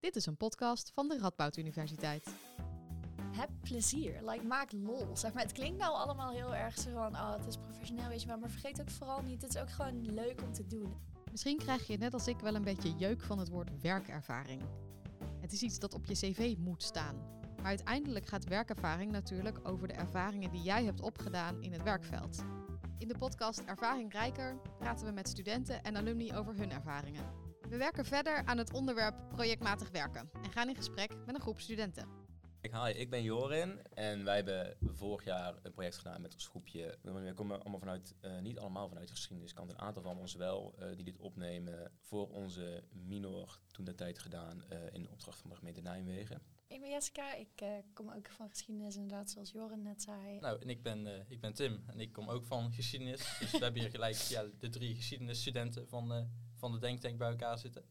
Dit is een podcast van de Radboud Universiteit. Heb plezier, like, maak lol. Zeg maar, het klinkt nou allemaal heel erg zo van, oh, het is professioneel, weet je wel. Maar vergeet ook vooral niet, het is ook gewoon leuk om te doen. Misschien krijg je net als ik wel een beetje jeuk van het woord werkervaring. Het is iets dat op je cv moet staan. Maar uiteindelijk gaat werkervaring natuurlijk over de ervaringen die jij hebt opgedaan in het werkveld. In de podcast Ervaring Rijker praten we met studenten en alumni over hun ervaringen. We werken verder aan het onderwerp projectmatig werken en gaan in gesprek met een groep studenten. Hi, ik ben Jorin en wij hebben vorig jaar een project gedaan met ons groepje. We komen allemaal vanuit, uh, niet allemaal vanuit de geschiedeniskant, een aantal van ons wel, uh, die dit opnemen voor onze minor toen de tijd gedaan uh, in opdracht van de gemeente Nijmegen. Ik ben Jessica, ik kom ook van geschiedenis inderdaad, zoals Jorin net zei. Nou, en ik ben, ik ben Tim en ik kom ook van geschiedenis. dus we hebben hier gelijk ja, de drie geschiedenisstudenten van, van de Denktank bij elkaar zitten.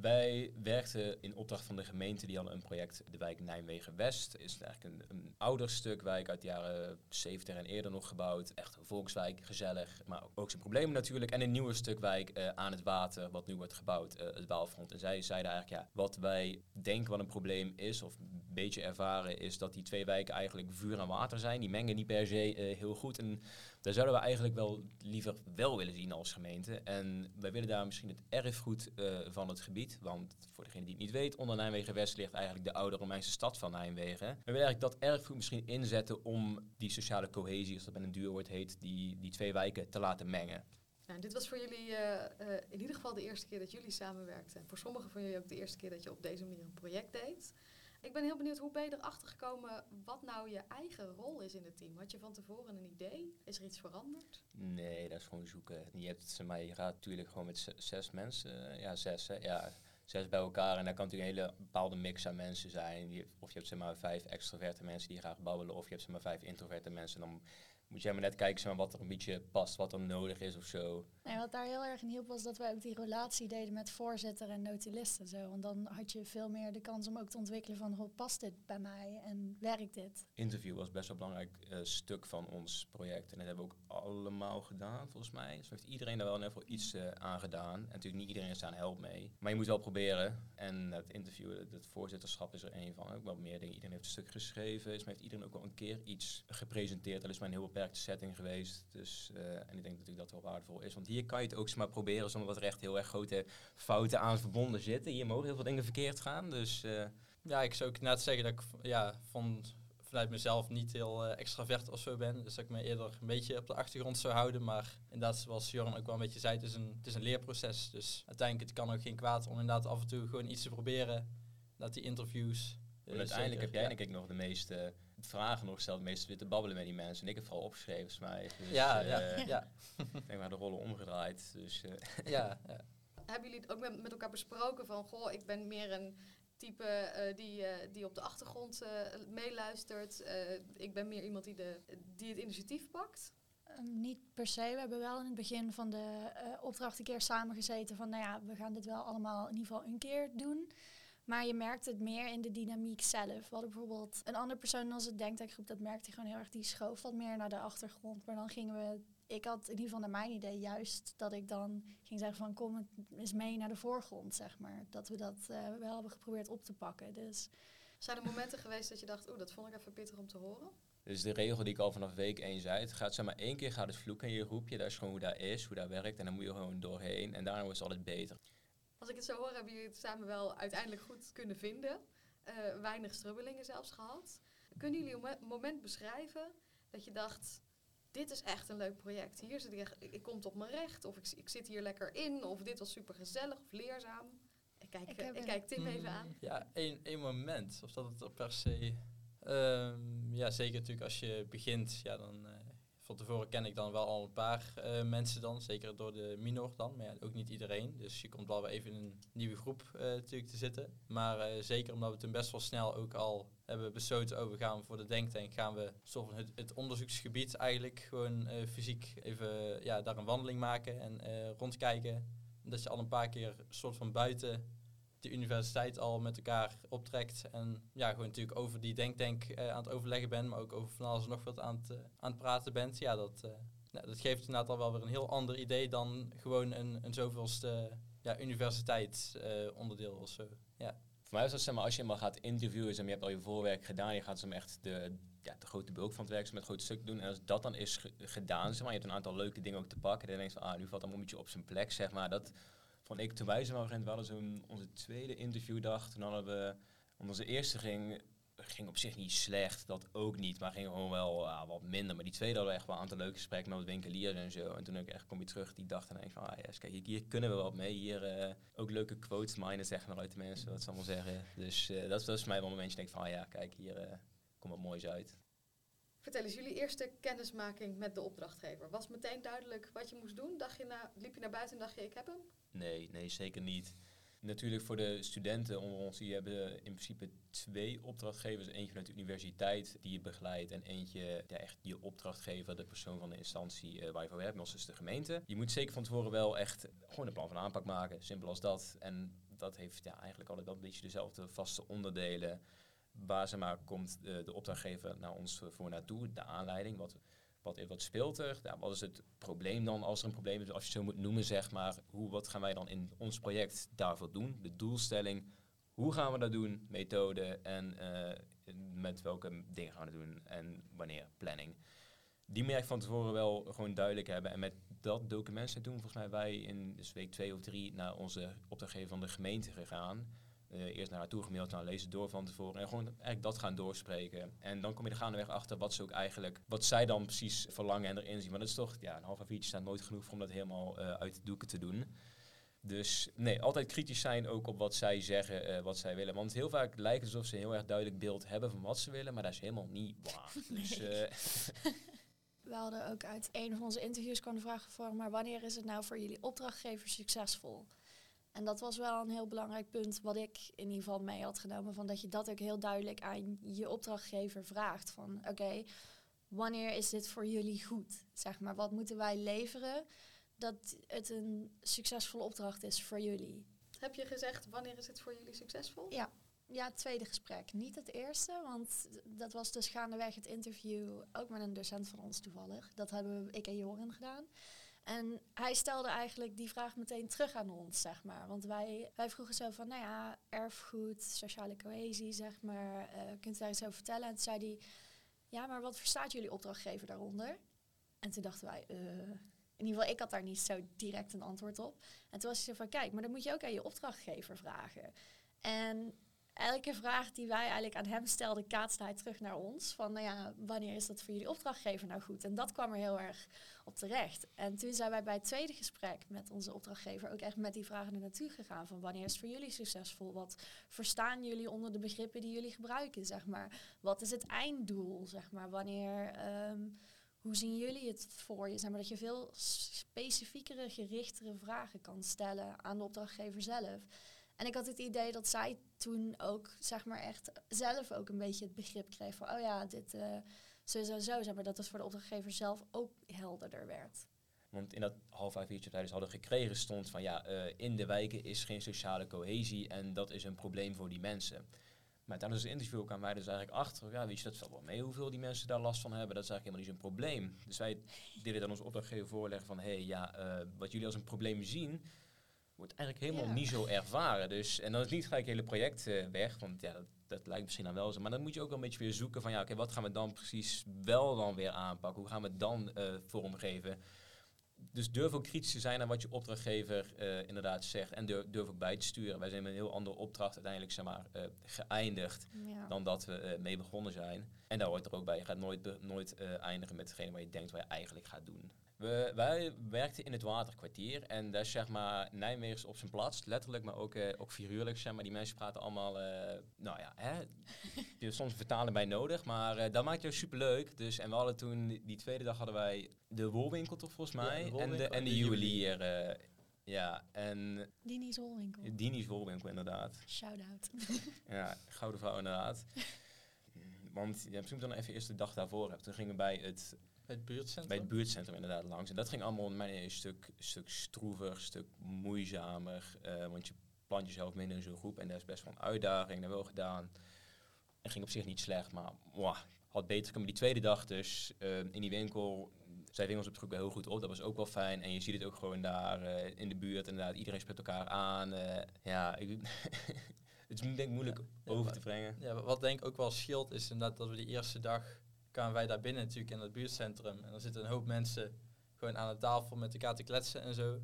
Wij werkten in opdracht van de gemeente, die hadden een project, de wijk Nijmegen-West. is eigenlijk een, een ouder stuk wijk uit de jaren 70 en eerder nog gebouwd. Echt een volkswijk, gezellig, maar ook zijn problemen natuurlijk. En een nieuwer stuk wijk uh, aan het water, wat nu wordt gebouwd, uh, het Waalfront. En zij zeiden eigenlijk, ja, wat wij denken wat een probleem is, of beetje ervaren, is dat die twee wijken eigenlijk vuur en water zijn. Die mengen niet per se uh, heel goed. En daar zouden we eigenlijk wel liever wel willen zien als gemeente. En wij willen daar misschien het erfgoed van het gebied want voor degene die het niet weet, onder Nijmegen-West ligt eigenlijk de oude Romeinse stad van Nijmegen. We willen eigenlijk dat erfgoed misschien inzetten om die sociale cohesie, als dat met een duurwoord heet, die, die twee wijken te laten mengen. Nou, dit was voor jullie uh, in ieder geval de eerste keer dat jullie samenwerkten. En voor sommigen van jullie ook de eerste keer dat je op deze manier een project deed. Ik ben heel benieuwd, hoe ben je erachter gekomen wat nou je eigen rol is in het team? Had je van tevoren een idee? Is er iets veranderd? Nee, dat is gewoon zoeken. Je, hebt, maar je gaat natuurlijk gewoon met zes mensen, ja zes hè, ja, zes bij elkaar. En daar kan natuurlijk een hele bepaalde mix aan mensen zijn. Of je hebt zeg maar vijf extroverte mensen die graag babbelen, of je hebt zeg maar vijf introverte mensen. Dan moet je maar net kijken zeg wat er een beetje past, wat er nodig is of zo. Nee, wat daar heel erg in hielp was dat wij ook die relatie deden met voorzitter en notulisten. Zo. Want dan had je veel meer de kans om ook te ontwikkelen van hoe past dit bij mij en werkt dit? Interview was best wel een belangrijk uh, stuk van ons project. En dat hebben we ook allemaal gedaan volgens mij. Dus heeft iedereen daar wel in ieder geval iets uh, aan gedaan. En natuurlijk niet iedereen is daar een help mee. Maar je moet wel proberen. En het interview, het voorzitterschap is er een van. Ook wel meer dingen. Iedereen heeft een stuk geschreven. Dus heeft iedereen ook wel een keer iets gepresenteerd. Dat is maar een heel beperkte setting geweest. Dus, uh, en ik denk natuurlijk dat het wel waardevol is. Want hier kan je het ook maar proberen zonder dat er echt heel erg grote fouten aan verbonden zitten. Hier mogen heel veel dingen verkeerd gaan. Dus, uh... Ja, ik zou ook net zeggen dat ik ja, van, vanuit mezelf niet heel uh, extravert of zo ben. Dus dat ik me eerder een beetje op de achtergrond zou houden. Maar inderdaad, zoals Joran ook wel een beetje zei, het is een, het is een leerproces. Dus uiteindelijk het kan ook geen kwaad om inderdaad af en toe gewoon iets te proberen. Dat die interviews en uiteindelijk heb jij denk ik nog de meeste vragen nog gesteld, weer te babbelen met die mensen. En ik heb vooral opgeschreven, volgens mij. Dus, ja, uh, ja, ja. ik denk maar de rollen omgedraaid. Dus, uh. ja, ja. Hebben jullie het ook met, met elkaar besproken van, goh, ik ben meer een type uh, die, die op de achtergrond meeluistert. ik ben meer iemand die, de, die het initiatief pakt? Um, niet per se. We hebben wel in het begin van de opdracht een keer samengezeten van, nou ja, we gaan dit wel allemaal in ieder geval een keer doen. Maar je merkt het meer in de dynamiek zelf. We hadden bijvoorbeeld een andere persoon in onze denktankgroep, dat merkte gewoon heel erg, die schoof wat meer naar de achtergrond. Maar dan gingen we, ik had in ieder geval naar mijn idee juist dat ik dan ging zeggen van kom eens mee naar de voorgrond, zeg maar. Dat we dat uh, wel hebben geprobeerd op te pakken. Dus. Zijn er momenten geweest dat je dacht, oeh, dat vond ik even pittig om te horen? Dus de regel die ik al vanaf week 1 zei, het gaat zeg maar één keer gaat het vloeken in je groepje, dat is gewoon hoe dat is, hoe dat werkt en dan moet je gewoon doorheen en daarna wordt het altijd beter. Als ik het zo hoor, hebben jullie het samen wel uiteindelijk goed kunnen vinden. Uh, weinig strubbelingen zelfs gehad. Kunnen jullie een moment beschrijven dat je dacht, dit is echt een leuk project. Hier zit ik, echt, ik kom op mijn recht, of ik, ik zit hier lekker in, of dit was super gezellig of leerzaam. Ik kijk, ik, uh, ik kijk Tim even aan. Ja, één, één moment. Of dat het per se... Um, ja, zeker natuurlijk als je begint, ja, dan... Uh, van tevoren ken ik dan wel al een paar uh, mensen dan, zeker door de minor dan, maar ja, ook niet iedereen. Dus je komt wel weer even in een nieuwe groep uh, natuurlijk te zitten. Maar uh, zeker omdat we toen best wel snel ook al hebben besloten, over oh, gaan voor de denktank, gaan we soort het, het onderzoeksgebied eigenlijk gewoon fysiek even ja, daar een wandeling maken en rondkijken. Dat je al een paar keer soort van buiten de universiteit al met elkaar optrekt. En ja, gewoon natuurlijk over die denktank uh, aan het overleggen bent, maar ook over van alles nog wat aan het, uh, aan het praten bent. Ja, dat, uh, nou, dat geeft inderdaad al wel weer een heel ander idee dan gewoon een, een zoveelste ja, universiteit onderdeel of zo. Ja. Voor mij was dat, zeg maar, als je helemaal gaat interviewen, en je hebt al je voorwerk gedaan, je gaat maar, echt de, ja, de grote bulk van het werk, het grote stuk doen. En als dat dan is ge- gedaan, zeg maar, je hebt een aantal leuke dingen ook te pakken, dan denk je van, ah, nu valt een beetje op zijn plek, zeg maar. Dat vond ik toen wij zijn wel we hadden zo'n onze tweede interviewdag, toen hadden we, onze eerste ging, ging op zich niet slecht, dat ook niet, maar ging gewoon wel wat minder. Maar die tweede hadden we echt wel een aantal leuke gesprekken met wat winkeliers en zo. En toen ik echt kom je terug die dag en denk ik van, ah yes, kijk, hier, kunnen we wat mee. Hier eh, ook leuke quotes minen, zeg maar, uit de mensen, wat ze allemaal zeggen. Dus eh, dat, dat is voor mij wel een momentje, denk van, ah ja, kijk, hier eh, komt wat moois uit. Vertel eens, jullie eerste kennismaking met de opdrachtgever. Was meteen duidelijk wat je moest doen? Dacht je na, liep je naar buiten en dacht je, ik heb hem? Nee, nee, zeker niet. Natuurlijk voor de studenten onder ons, die hebben in principe twee opdrachtgevers. Eentje vanuit de universiteit die je begeleidt en eentje, ja, echt je opdrachtgever, de persoon van de instantie eh, waar je voor werkt, ons is de gemeente. Je moet zeker van tevoren wel echt gewoon een plan van aanpak maken, simpel als dat. En dat heeft ja, eigenlijk altijd wel een beetje dezelfde vaste onderdelen. Waar komt de, de opdrachtgever naar ons voor naartoe, de aanleiding, wat, wat, wat speelt er? Wat is het probleem dan als er een probleem is, als je zo moet noemen, zeg maar. Hoe, wat gaan wij dan in ons project daarvoor doen? De doelstelling, hoe gaan we dat doen? Methode en eh, met welke dingen gaan we dat doen en wanneer? Planning. Die moet je van tevoren wel gewoon duidelijk hebben. En met dat document zijn toen volgens mij wij in dus week twee of drie naar onze opdrachtgever van de gemeente gegaan. Eh, eerst naar haar toe gemaild, nou lezen door van tevoren en gewoon eigenlijk dat gaan doorspreken. En dan kom je er gaandeweg achter wat ze ook eigenlijk, wat zij dan precies verlangen en erin zien. Maar dat is toch, ja, een half A4'tje staat nooit genoeg om dat helemaal eh, uit de doeken te doen. Dus nee, altijd kritisch zijn ook op wat zij zeggen, eh, wat zij willen. Want heel vaak lijkt het alsof ze een heel erg duidelijk beeld hebben van wat ze willen, maar dat is helemaal niet waar. Dus Nee. We hadden ook uit een van onze interviews kwam de vraag voor, maar wanneer is het nou voor jullie opdrachtgever succesvol? En dat was wel een heel belangrijk punt wat ik in ieder geval mee had genomen. Van dat je dat ook heel duidelijk aan je opdrachtgever vraagt. Van oké, wanneer is dit voor jullie goed? Zeg maar, wat moeten wij leveren dat het een succesvolle opdracht is voor jullie? Heb je gezegd, wanneer is het voor jullie succesvol? Ja. Ja, het tweede gesprek. Niet het eerste, want dat was dus gaandeweg het interview ook met een docent van ons toevallig. Dat hebben ik en Joren gedaan. En hij stelde eigenlijk die vraag meteen terug aan ons, zeg maar. Want wij, wij vroegen zo van, nou ja, erfgoed, sociale cohesie, zeg maar. eh, kunt u daar iets over vertellen? En toen zei hij, ja, maar wat verstaat jullie opdrachtgever daaronder? En toen dachten wij, eh, in ieder geval, ik had daar niet zo direct een antwoord op. En toen was hij zo van, kijk, maar dan moet je ook aan je opdrachtgever vragen. En elke vraag die wij eigenlijk aan hem stelden, kaatste hij terug naar ons. Van, nou ja, wanneer is dat voor jullie opdrachtgever nou goed? En dat kwam er heel erg op terecht. En toen zijn wij bij het tweede gesprek met onze opdrachtgever ook echt met die vragen er naartoe gegaan. Van wanneer is het voor jullie succesvol? Wat verstaan jullie onder de begrippen die jullie gebruiken, zeg maar? Wat is het einddoel, zeg maar? Wanneer... ehm, hoe zien jullie het voor je? Zeg maar, dat je veel specifiekere, gerichtere vragen kan stellen aan de opdrachtgever zelf. En ik had het idee dat zij toen ook, zeg maar, echt zelf ook een beetje het begrip kreeg van, oh ja, dit uh, zo, zo, zo, zeg maar, dat het voor de opdrachtgever zelf ook helderder werd. Want in dat half A4'tje dat wij dus hadden gekregen stond van ja, uh, in de wijken is geen sociale cohesie en dat is een probleem voor die mensen. Maar tijdens het interview kwamen wij dus eigenlijk achter, ja, weet je, dat valt wel mee hoeveel die mensen daar last van hebben. Dat is eigenlijk helemaal niet zo'n probleem. Dus wij deden dan onze opdrachtgever voorleggen van, hé, hey, ja, uh, wat jullie als een probleem zien, wordt eigenlijk helemaal Ja. niet zo ervaren. Dus, en dan is niet gelijk het hele project uh, weg, want ja, dat, dat lijkt misschien dan wel zo. Maar dan moet je ook wel een beetje weer zoeken van, ja, oké, wat gaan we dan precies wel dan weer aanpakken? Hoe gaan we het dan uh, vormgeven? Dus durf ook kritisch te zijn aan wat je opdrachtgever uh, inderdaad zegt. En durf, durf, ook bij te sturen. Wij zijn met een heel andere opdracht uiteindelijk zeg maar, geëindigd Ja. dan dat we mee begonnen zijn. En daar hoort er ook bij. Je gaat nooit, nooit eindigen met degene waar je denkt wat je eigenlijk gaat doen. We, wij werkten in het waterkwartier en daar is zeg maar Nijmegen op zijn plaats, letterlijk, maar ook, uh, ook figuurlijk. Zeg maar. Die mensen praten allemaal, uh, nou ja, hè, je hebt soms vertalen bij nodig, maar uh, dat maakt jou superleuk. Dus, en we hadden toen, die tweede dag hadden wij de wolwinkel toch volgens mij, Ja, de en de, en de, juwelier. eh, ja, en Dini's Wolwinkel. Dini's wolwinkel inderdaad. Shout-out. ja, gouden vrouw inderdaad. Want ja, misschien dan even eerst de dag daarvoor hebben. Toen gingen we bij het het buurtcentrum? Bij het buurtcentrum inderdaad langs. En dat ging allemaal mij een stuk, stuk stroever, een stuk moeizamer. Uh, want je plant jezelf minder in zo'n groep. En dat is best wel een uitdaging. Dat wel gedaan. En ging op zich niet slecht, maar wow, had beter kunnen. Die tweede dag dus uh, in die winkel. Zij vingen ons op het heel goed op. Dat was ook wel fijn. En je ziet het ook gewoon daar uh, in de buurt. Inderdaad, iedereen spreekt elkaar aan. Ja, ik, Het is denk ik moeilijk Ja, over te brengen. Ja, wa- wat denk ik ook wel scheelt is inderdaad dat we die eerste dag kwamen wij daar binnen natuurlijk in het buurtcentrum. En er zitten een hoop mensen gewoon aan de tafel met elkaar te kletsen en zo.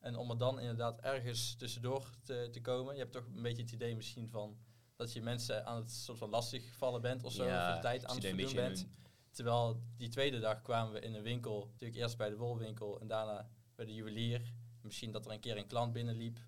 En om er dan inderdaad ergens tussendoor te, te komen. Je hebt toch een beetje het idee misschien van dat je mensen aan het soort van lastig vallen bent of zo. of je de tijd aan het verdoen bent. Terwijl die tweede dag kwamen we in een winkel, natuurlijk eerst bij de wolwinkel en daarna bij de juwelier. Misschien dat er een keer een klant binnenliep,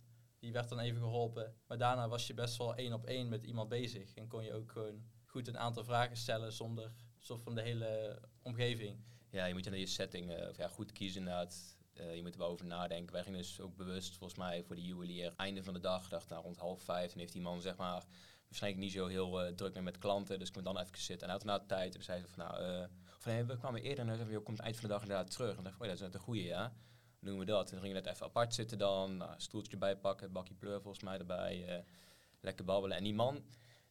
die werd dan even geholpen. Maar daarna was je best wel één op één met iemand bezig en kon je ook gewoon goed een aantal vragen stellen zonder soort van de hele omgeving. Ja, je moet je naar je setting of ja, goed kiezen inderdaad. Eh, je moet er wel over nadenken. Wij gingen dus ook bewust, volgens mij, voor de juwelier. Einde van de dag, dacht nou, rond half vijf. En heeft die man, zeg maar, waarschijnlijk niet zo heel eh, druk met klanten. Dus ik kon dan even zitten. En de tijd, en zei ze van, nou, of nee, we kwamen eerder en dan zei, je komt eind van de dag inderdaad terug. En dacht ik, oh, dat is net een goeie, ja. Doen we dat. En dan gingen we net even apart zitten dan. Nou, stoeltje erbij pakken, bakje pleur volgens mij erbij. eh, lekker babbelen. En die man,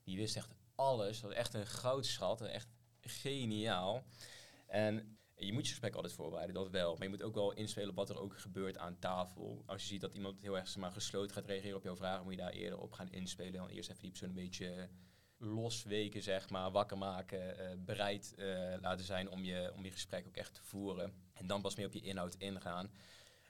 die wist echt alles. Dat was echt een goudschat. Echt geniaal. En je moet je gesprek altijd voorbereiden, dat wel. Maar je moet ook wel inspelen op wat er ook gebeurt aan tafel. Als je ziet dat iemand heel erg maar, gesloten gaat reageren op jouw vragen, moet je daar eerder op gaan inspelen. Dan eerst even die persoon een beetje losweken, zeg maar, wakker maken, eh, bereid eh, laten zijn om je, om je gesprek ook echt te voeren. En dan pas meer op je inhoud ingaan.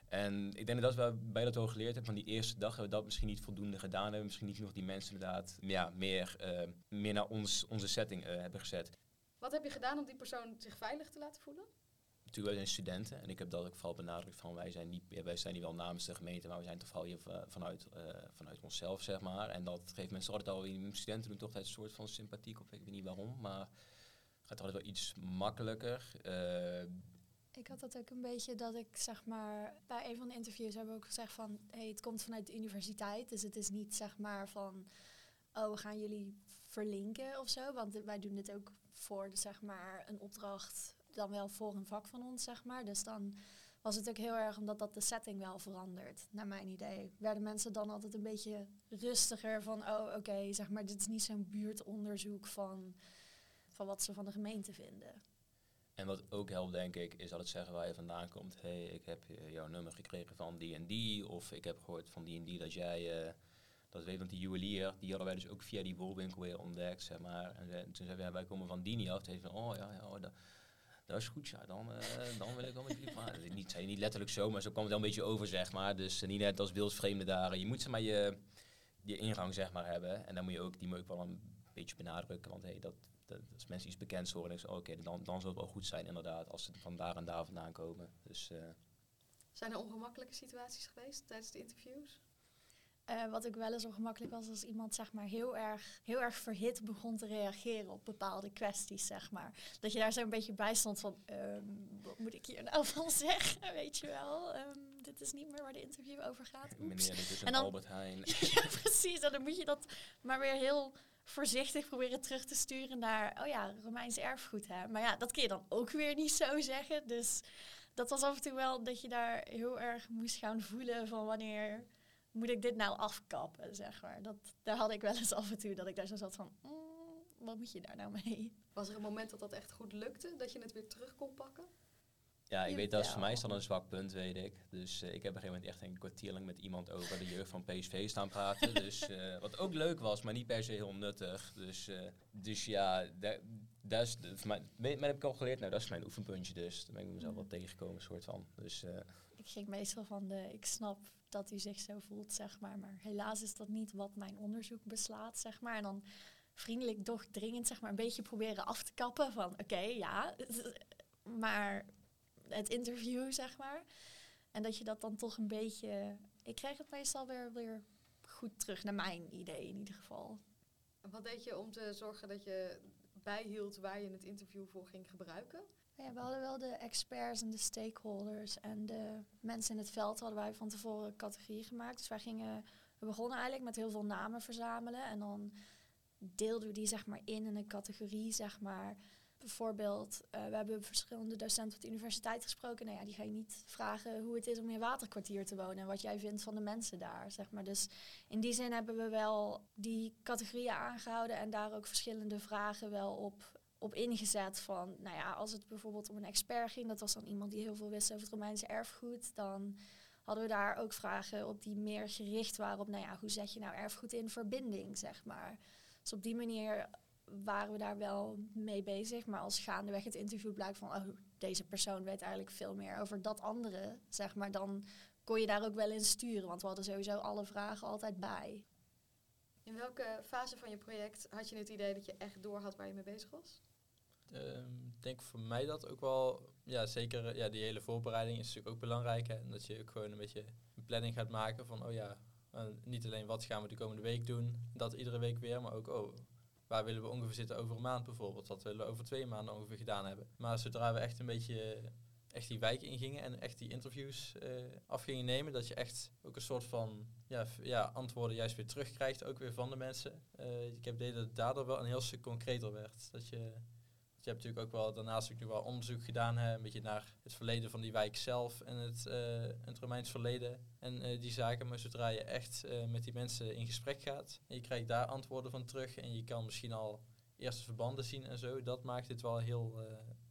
En ik denk dat wij bij dat wel geleerd hebben van die eerste dag hebben we dat misschien niet voldoende gedaan hebben. Misschien niet nog die mensen inderdaad ja, meer, eh, meer naar ons, onze setting eh, hebben gezet. Wat heb je gedaan om die persoon zich veilig te laten voelen? Natuurlijk, wij zijn studenten en ik heb dat ook vooral benadrukt van wij zijn niet, wij zijn niet wel namens de gemeente, maar we zijn toch vooral hier va- vanuit, eh, vanuit onszelf, zeg maar. En dat geeft mensen altijd al, studenten doen toch altijd een soort van sympathiek, of ik weet niet waarom, maar gaat altijd wel iets makkelijker. Ik had dat ook een beetje dat ik zeg maar bij een van de interviews hebben we ook gezegd van hey, het komt vanuit de universiteit. Dus het is niet zeg maar van oh, we gaan jullie verlinken of zo. Want wij doen dit ook voor zeg maar een opdracht, dan wel voor een vak van ons, zeg maar. Dus dan was het ook heel erg omdat dat de setting wel verandert, naar mijn idee. Werden mensen dan altijd een beetje rustiger van oh, oké, zeg maar, dit is niet zo'n buurtonderzoek van, van wat ze van de gemeente vinden. En wat ook helpt, denk ik, is dat het zeggen waar je vandaan komt. hey, ik heb eh, jouw nummer gekregen van die en die. Of ik heb gehoord van die en die dat jij eh, dat weet. Want die juwelier, die hadden wij dus ook via die wolwinkel weer ontdekt, zeg maar. En ze- toen zeiden we, ja, wij komen van die niet af. Toen zei ze van, oh ja, ja oh, dat, dat is goed, ja. Dan, eh, dan wil ik wel met jullie praten. Niet, zei niet letterlijk zo, maar zo kwam het wel een beetje over, zeg maar. Dus niet net als beeldsvreemde daar. Je moet zeg maar je, je ingang, zeg maar, hebben. En dan moet je ook, die moet ook wel een beetje benadrukken. Want hey, dat, dat, als mensen iets bekends horen, dan is oké, dan, dan zal het wel goed zijn inderdaad, als ze van daar en daar vandaan komen. Dus eh, Zijn er ongemakkelijke situaties geweest tijdens de interviews? Eh, wat ook wel eens ongemakkelijk was, als iemand zeg maar heel erg, heel erg verhit begon te reageren op bepaalde kwesties, zeg maar. Dat je daar zo een beetje bij stond van, ehm, wat moet ik hier nou van zeggen, weet je wel. Ehm, dit is niet meer waar de interview over gaat. Oeps. meneer, dit is En een dan- Albert Heijn. ja, precies. En dan moet je dat maar weer heel voorzichtig proberen terug te sturen naar, oh ja, Romeins erfgoed, hè. Maar ja, dat kun je dan ook weer niet zo zeggen. Dus dat was af en toe wel dat je daar heel erg moest gaan voelen van wanneer moet ik dit nou afkappen, zeg maar. Dat, daar had ik wel eens af en toe dat ik daar zo zat van, mm, wat moet je daar nou mee? Was er een moment dat dat echt goed lukte? Dat je het weer terug kon pakken? Ja, ik weet dat is voor mij is dat een zwak punt, weet ik. Dus eh, ik heb op een gegeven moment echt een kwartier lang met iemand over de jeugd van PSV staan praten. dus, eh, wat ook leuk was, maar niet per se heel nuttig. Dus, eh, dus ja, da- dat is de- voor mij, maar heb ik al geleerd, nou dat is mijn oefenpuntje dus. Daar ben ik mezelf wel tegengekomen, soort van. Dus Ik ging meestal van de, ik snap dat u zich zo voelt, zeg maar. Maar helaas is dat niet wat mijn onderzoek beslaat, zeg maar. En dan vriendelijk, doch dringend, zeg maar, een beetje proberen af te kappen van, oké, ja, maar het interview, zeg maar. En dat je dat dan toch een beetje, ik krijg het meestal weer, weer goed terug, naar mijn idee in ieder geval. Wat deed je om te zorgen dat je bijhield waar je het interview voor ging gebruiken? Ja, we hadden wel de experts en de stakeholders en de mensen in het veld hadden wij van tevoren categorieën gemaakt. Dus wij gingen, we begonnen eigenlijk met heel veel namen verzamelen en dan deelden we die zeg maar in in een categorie, zeg maar. Bijvoorbeeld, eh, we hebben verschillende docenten op de universiteit gesproken. Nou ja, die ga je niet vragen hoe het is om in waterkwartier te wonen en wat jij vindt van de mensen daar, zeg maar. Dus in die zin hebben we wel die categorieën aangehouden en daar ook verschillende vragen wel op op ingezet van, nou ja, als het bijvoorbeeld om een expert ging, dat was dan iemand die heel veel wist over het Romeinse erfgoed, dan hadden we daar ook vragen op die meer gericht waren op, nou ja, hoe zet je nou erfgoed in verbinding, zeg maar. Dus op die manier waren we daar wel mee bezig. Maar als gaandeweg het interview blijkt van, oh, deze persoon weet eigenlijk veel meer over dat andere, zeg maar, dan kon je daar ook wel in sturen. Want we hadden sowieso alle vragen altijd bij. In welke fase van je project had je het idee dat je echt door had waar je mee bezig was? Ehm, ik denk voor mij dat ook wel, ja zeker, ja, die hele voorbereiding is natuurlijk ook belangrijk. Hè? En dat je ook gewoon een beetje een planning gaat maken van, oh ja, uh, niet alleen wat gaan we de komende week doen, dat iedere week weer, maar ook, oh, waar willen we ongeveer zitten over een maand bijvoorbeeld, wat willen we over twee maanden ongeveer gedaan hebben. Maar zodra we echt een beetje echt die wijk ingingen en echt die interviews uh, af gingen nemen, dat je echt ook een soort van ja, ja, antwoorden juist weer terugkrijgt, ook weer van de mensen. Uh, ik heb idee dat het daardoor wel een heel stuk concreter werd. Dat je je hebt natuurlijk ook wel daarnaast ook nu wel onderzoek gedaan, hè, een beetje naar het verleden van die wijk zelf en het, uh, het Romeins verleden en uh, die zaken. Maar zodra je echt uh, met die mensen in gesprek gaat en je krijgt daar antwoorden van terug en je kan misschien al eerste verbanden zien en zo, dat maakt het wel heel,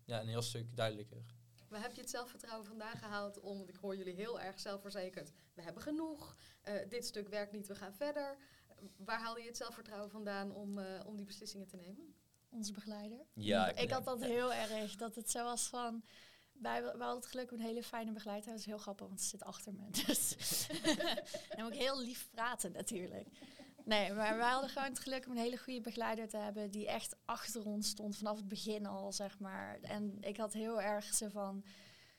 ja, een heel stuk duidelijker. Waar heb je het zelfvertrouwen vandaan gehaald om, want ik hoor jullie heel erg zelfverzekerd, we hebben genoeg, dit stuk werkt niet, we gaan verder. Waar haalde je het zelfvertrouwen vandaan om, om die beslissingen te nemen? Onze begeleider. Ja, ik, had dat heel erg. Dat het zo was van. Wij, wij hadden het geluk een hele fijne begeleider. Dat is heel grappig, want ze zit achter me. Dus en ook heel lief praten natuurlijk. Nee, maar wij hadden gewoon het geluk om een hele goede begeleider te hebben. Die echt achter ons stond vanaf het begin al, zeg maar. En ik had heel erg ze van...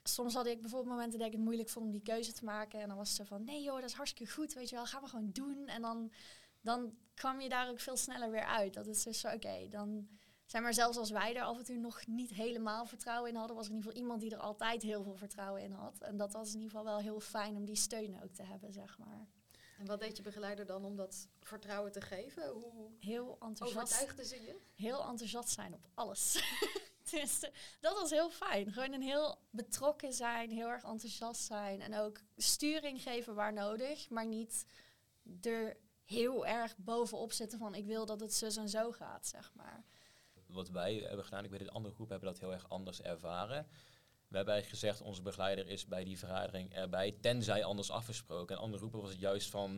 Soms had ik bijvoorbeeld momenten dat ik het moeilijk vond om die keuze te maken. En dan was ze van, nee joh, dat is hartstikke goed, weet je wel. Gaan we gewoon doen. En dan, dan kwam je daar ook veel sneller weer uit. Dat is dus oké, dan zijn maar zelfs als wij er af en toe nog niet helemaal vertrouwen in hadden, was er in ieder geval iemand die er altijd heel veel vertrouwen in had. En dat was in ieder geval wel heel fijn om die steun ook te hebben, zeg maar. En wat deed je begeleider dan om dat vertrouwen te geven? Hoe heel enthousiast, overtuigde ze je? Heel enthousiast zijn op alles. dus, dat was heel fijn. Gewoon een heel betrokken zijn, heel erg enthousiast zijn. En ook sturing geven waar nodig, maar niet er heel erg bovenop zitten van ik wil dat het zus en zo gaat, zeg maar wat wij hebben gedaan, ik weet het andere groepen hebben dat heel erg anders ervaren. We hebben eigenlijk gezegd, onze begeleider is bij die vergadering erbij, tenzij anders afgesproken. En andere groepen was het juist van,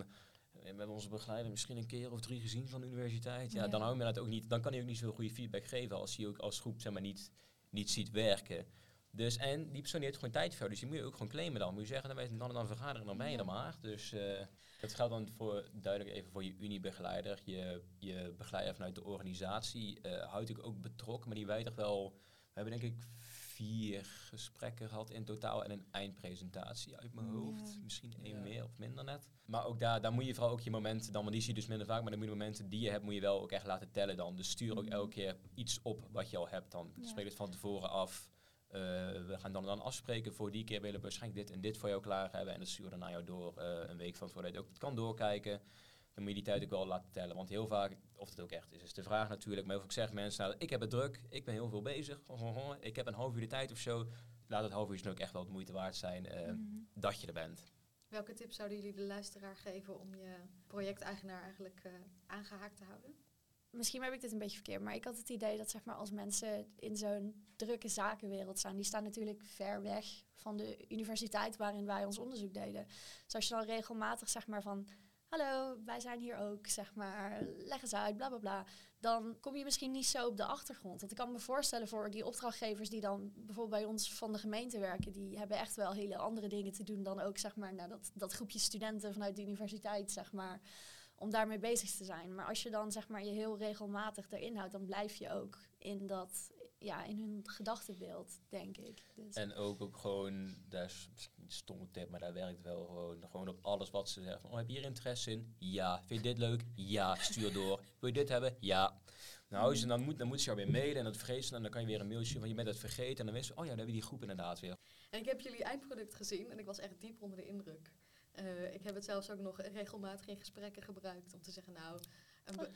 we hebben onze begeleider misschien een keer of drie gezien van de universiteit. Ja, dan hou je dat ook niet, dan kan hij ook niet zo goede feedback geven als hij ook als groep zeg maar, niet, niet ziet werken. Dus, en die persoon heeft gewoon tijd voor, dus die moet je ook gewoon claimen dan. Moet je zeggen, dan wij dan en dan vergaderen, dan ben je er maar. Dus uh, dat geldt dan voor, duidelijk even voor je uniebegeleider. Je, je begeleider vanuit de organisatie uh, houdt ik ook betrokken, maar die weet toch wel... We hebben denk ik vier gesprekken gehad in totaal en een eindpresentatie uit mijn hoofd. Misschien één meer of minder net. Maar ook daar, daar moet je vooral ook je momenten dan, want die zie je dus minder vaak, maar dan moet je momenten die je hebt, moet je wel ook echt laten tellen dan. Dus stuur ook mm. elke keer iets op wat je al hebt dan. Spreek het van tevoren af. Uh, we gaan dan, dan afspreken voor die keer willen we waarschijnlijk dit en dit voor jou klaar hebben. En dat sturen we naar jou door uh, een week van voordat je ook kan doorkijken. Dan moet je die tijd ook wel laten tellen. Want heel vaak, of het ook echt is, is de vraag natuurlijk. Maar vaak zeggen mensen, nou, ik heb het druk, ik ben heel veel bezig. Ik heb een half uur de tijd of zo. Laat het half uur dan ook echt wel de moeite waard zijn uh, mm. dat je er bent. Welke tips zouden jullie de luisteraar geven om je projecteigenaar eigenlijk aangehaakt te houden? Misschien heb ik dit een beetje verkeerd, maar ik had het idee dat zeg maar, als mensen in zo'n drukke zakenwereld staan, die staan natuurlijk ver weg van de universiteit waarin wij ons onderzoek deden. Dus als je dan regelmatig zeg maar van, hallo, wij zijn hier ook, zeg maar, leg eens uit, bla bla bla, dan kom je misschien niet zo op de achtergrond. Want ik kan me voorstellen voor die opdrachtgevers die dan bijvoorbeeld bij ons van de gemeente werken, die hebben echt wel hele andere dingen te doen dan ook zeg maar, nou, dat, dat groepje studenten vanuit de universiteit, zeg maar om daarmee bezig te zijn. Maar als je dan zeg maar je heel regelmatig erin houdt, dan blijf je ook in dat, ja, in hun gedachtenbeeld, denk ik. Dus. En ook, ook gewoon, daar is een stomme tip, maar daar werkt wel gewoon, gewoon op alles wat ze zeggen. oh, heb je hier interesse in? Ja. Vind je dit leuk? Ja. Stuur door. Wil je dit hebben? Ja. Nou, dus dan moet, dan moet ze jou weer mailen en dat vergeten en dan kan je weer een mailtje van je bent het vergeten en dan wist je, oh ja, dan hebben we die groep inderdaad weer. En ik heb jullie eindproduct gezien en ik was echt diep onder de indruk. Uh, ik heb het zelfs ook nog regelmatig in gesprekken gebruikt om te zeggen, nou, een, be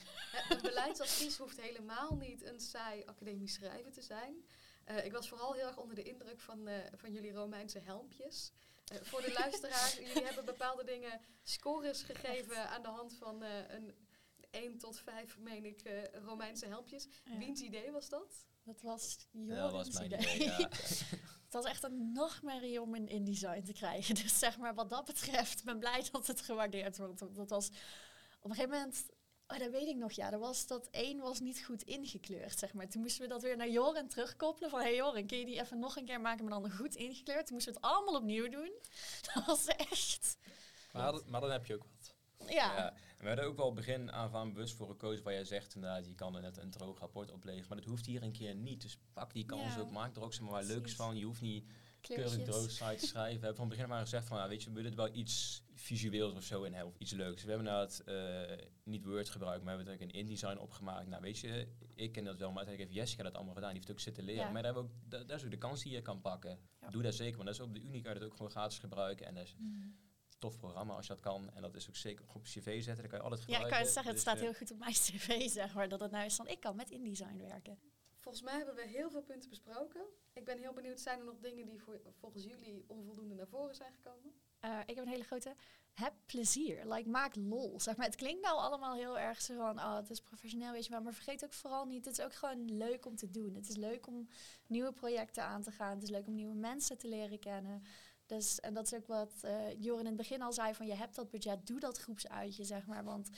een beleidsadvies hoeft helemaal niet een saai academisch schrijven te zijn. Uh, ik was vooral heel erg onder de indruk van, uh, van jullie Romeinse helmpjes. voor de luisteraar, jullie hebben bepaalde dingen scores gegeven aan de hand van een 1 tot 5, meen ik, Romeinse helmpjes. Ja. Wiens idee was dat? Dat was Joris' idee. idee ja. was echt een nachtmerrie om in InDesign te krijgen. Dus zeg maar wat dat betreft, ben blij dat het gewaardeerd wordt. Want Dat was op een gegeven moment, oh, dat weet ik nog, ja, dat was dat één was niet goed ingekleurd, zeg maar. Toen moesten we dat weer naar Joren terugkoppelen van, hey Joren, kun je die even nog een keer maken, maar dan goed ingekleurd? Toen moesten we het allemaal opnieuw doen. Dat was echt, Maar, dat- maar dan heb je ook wat. ja. Ja, we hadden ook wel begin aan bewust voor gekozen waar jij zegt inderdaad, je kan er net een droog rapport opleveren, maar dat hoeft hier een keer niet. Dus pak die kans Ja, ook, maak er ook zeg maar, leuks van. Je hoeft niet keurig droog site te schrijven. We hebben van begin aan gezegd van, ja, weet je, we willen er wel iets visueels of zo in hebben, of iets leuks. We hebben inderdaad eh, niet Word gebruikt, maar we hebben er ook een InDesign opgemaakt. Nou, weet je, ik ken dat wel, maar uiteindelijk heeft Jessica dat allemaal gedaan. Die heeft ook zitten leren. Ja. Maar daar hebben we ook, dat is ook de kans die je kan pakken. Ja. Doe dat zeker, want dat is op de je dat ook gewoon gratis gebruiken. En dat is Mm. Tof programma als je dat kan. En dat is ook zeker op cv zetten, dan kan je altijd Ja, ik gebruiken. kan het zeggen, het Dus, staat eh, heel goed op mijn cv, zeg maar, dat het nou is van, ik kan met InDesign werken. Volgens mij hebben we heel veel punten besproken. Ik ben heel benieuwd, zijn er nog dingen die voor, volgens jullie onvoldoende naar voren zijn gekomen? Eh, ik heb een hele grote. Heb plezier. Like, maak lol. Zeg maar, het klinkt nou allemaal heel erg zo van, oh, het is professioneel, weet je wel. Maar vergeet ook vooral niet, het is ook gewoon leuk om te doen. Het is leuk om nieuwe projecten aan te gaan. Het is leuk om nieuwe mensen te leren kennen. Dus, en dat is ook wat eh Joren in het begin al zei, van je hebt dat budget, doe dat groepsuitje, zeg maar. Want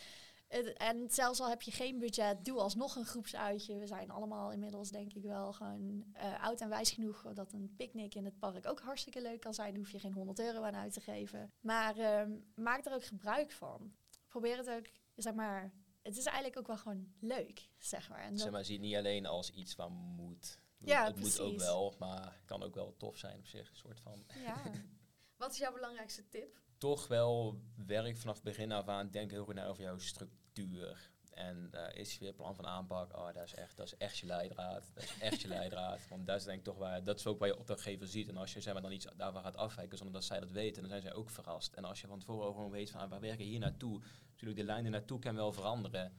en zelfs al heb je geen budget, doe alsnog een groepsuitje. We zijn allemaal inmiddels denk ik wel gewoon eh, oud en wijs genoeg dat een picknick in het park ook hartstikke leuk kan zijn. Daar hoef je geen 100 euro aan uit te geven. Maar ehm, maak er ook gebruik van. Probeer het ook, zeg maar, het is eigenlijk ook wel gewoon leuk, zeg maar. En Zeg maar, zie het niet alleen als iets wat moet. Ja, het moet ook wel, maar kan ook wel tof zijn op zich. Een soort van. ja. Wat is jouw belangrijkste tip? Toch wel werk vanaf begin af aan. Denk heel goed na over jouw structuur. En eh is weer plan van aanpak. Oh, dat is echt, dat is echt je leidraad. Dat is echt je leidraad. Want dat is denk ik toch waar, dat is ook waar je opdrachtgever ziet. En als je zeg maar, dan iets daarvan gaat afwijken zonder dat zij dat weten, dan zijn zij ook verrast. En als je van tevoren gewoon weet van ah, waar werken hier naartoe. Natuurlijk, de lijnen naartoe kan wel veranderen.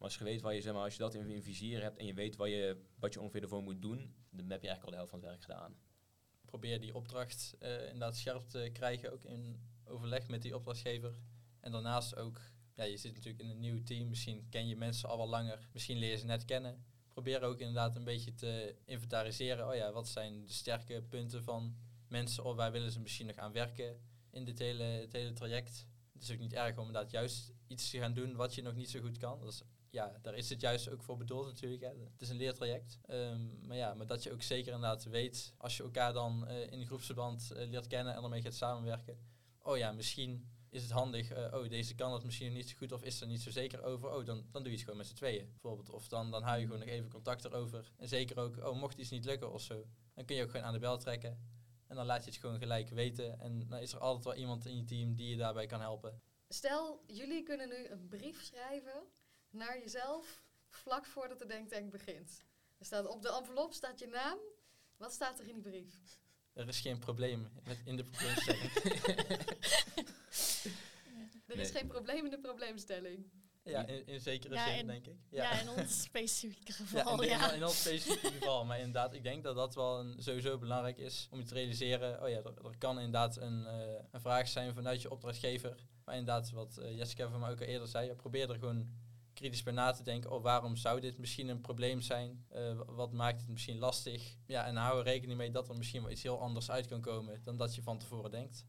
Maar als je weet waar je, zeg maar, als je dat in, in vizier hebt en je weet wat je, wat je ongeveer ervoor moet doen, dan heb je eigenlijk al de helft van het werk gedaan. Probeer die opdracht eh, inderdaad scherp te krijgen, ook in overleg met die opdrachtgever. En daarnaast ook, ja, je zit natuurlijk in een nieuw team, misschien ken je mensen al wel langer, misschien leer je ze net kennen. Probeer ook inderdaad een beetje te inventariseren, oh ja, wat zijn de sterke punten van mensen, of waar willen ze misschien nog aan werken in dit hele, het hele traject. Het is ook niet erg om inderdaad juist iets te gaan doen wat je nog niet zo goed kan. Dat is, ja, daar is het juist ook voor bedoeld natuurlijk. Hè. Het is een leertraject. Ehm, maar ja, maar dat je ook zeker inderdaad weet, als je elkaar dan eh, in groepsverband eh, leert kennen en ermee gaat samenwerken. Oh ja, misschien is het handig, eh, oh deze kan het misschien niet zo goed of is er niet zo zeker over. Oh, dan, dan doe je het gewoon met z'n tweeën bijvoorbeeld. Of dan, dan hou je gewoon nog even contact erover. En zeker ook, oh mocht iets niet lukken of zo, dan kun je ook gewoon aan de bel trekken. En dan laat je het gewoon gelijk weten. En dan is er altijd wel iemand in je team die je daarbij kan helpen. Stel, jullie kunnen nu een brief schrijven naar jezelf vlak voordat de denktank begint. Er staat op de envelop staat je naam. Wat staat er in die brief? Er is geen probleem met in de probleemstelling. Er is Nee. geen probleem in de probleemstelling. ja, in, in zekere Ja, zin in- denk ik. Ja. in ons specifieke Ja, geval, in, ja. in, in ons specifieke geval. Maar inderdaad, ik denk dat dat wel een, sowieso belangrijk is om je te realiseren. Oh ja, er, er kan inderdaad een, eh, een vraag zijn vanuit je opdrachtgever. Maar inderdaad, wat eh, Jessica van mij ook al eerder zei, probeer er gewoon kritisch bij na te denken. Oh, waarom zou dit misschien een probleem zijn? Eh, wat maakt het misschien lastig? Ja, en hou er rekening mee dat er misschien wel iets heel anders uit kan komen dan dat je van tevoren denkt.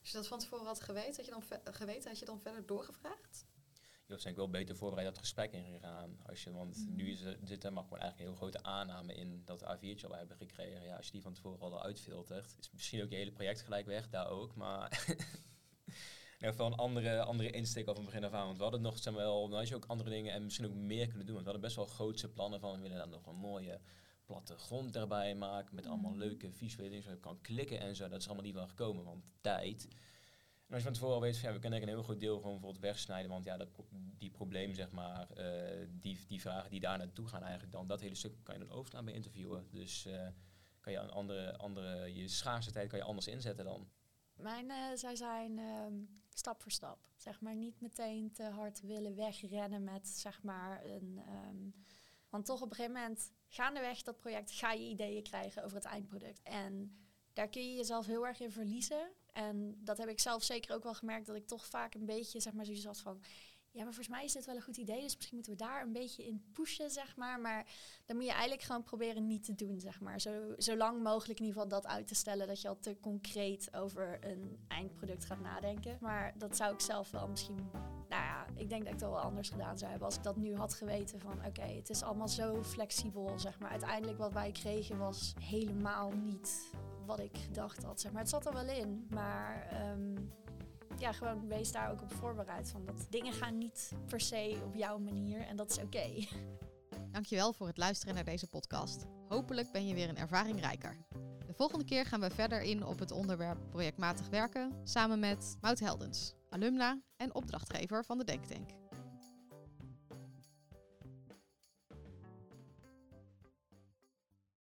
Als je dat van tevoren had geweten, had je dan, geweten, had je dan verder doorgevraagd? Je was denk ik wel beter voorbereid dat gesprek ingegaan. Als je, want nu is er, zit er maar gewoon eigenlijk een heel grote aanname in dat A4'tje al hebben gekregen. Ja, als je die van tevoren al eruit filtert, is misschien ook je hele project gelijk weg, daar ook. Maar ieder geval een andere, andere insteek al van begin af aan. Want we hadden nog, zeg maar, wel, dan had je ook andere dingen en misschien ook meer kunnen doen. Want we hadden best wel grootse plannen van, we willen daar nog een mooie plattegrond erbij maken. Met allemaal Mhm. leuke visuele dingen, zodat je kan klikken en zo. Dat is allemaal niet van gekomen, want tijd. En als je van tevoren al weet van ja, we kunnen eigenlijk een heel groot deel gewoon bijvoorbeeld wegsnijden. Want ja, dat, die probleem, zeg maar, eh, die, die vragen die daar naartoe gaan eigenlijk dan, dat hele stuk kan je dan overslaan bij interviewen. Dus eh, kan je een andere, andere, je schaarse tijd kan je anders inzetten dan. Mijn eh, zou zijn ehm, stap voor stap. Zeg maar niet meteen te hard willen wegrennen met zeg maar een. ehm, want toch op een gegeven moment, gaandeweg dat project, ga je ideeën krijgen over het eindproduct. En daar kun je jezelf heel erg in verliezen. En dat heb ik zelf zeker ook wel gemerkt, dat ik toch vaak een beetje, zeg maar, zoiets had van. Ja, maar volgens mij is dit wel een goed idee. Dus misschien moeten we daar een beetje in pushen, zeg maar. Maar dan moet je eigenlijk gewoon proberen niet te doen, zeg maar. Zo, zo lang mogelijk in ieder geval dat uit te stellen. Dat je al te concreet over een eindproduct gaat nadenken. Maar dat zou ik zelf wel misschien... Nou ja, ik denk dat ik het wel anders gedaan zou hebben als ik dat nu had geweten. Van oké, het is allemaal zo flexibel, zeg maar. Uiteindelijk wat wij kregen was helemaal niet wat ik gedacht had, zeg maar. Het zat er wel in, maar... ehm, ja, gewoon wees daar ook op voorbereid. Van dat dingen gaan niet per se op jouw manier en dat is oké. Dankjewel voor het luisteren naar deze podcast. Hopelijk ben je weer een ervaring rijker. De volgende keer gaan we verder in op het onderwerp projectmatig werken samen met Mout Heldens, alumna en opdrachtgever van de Denktank.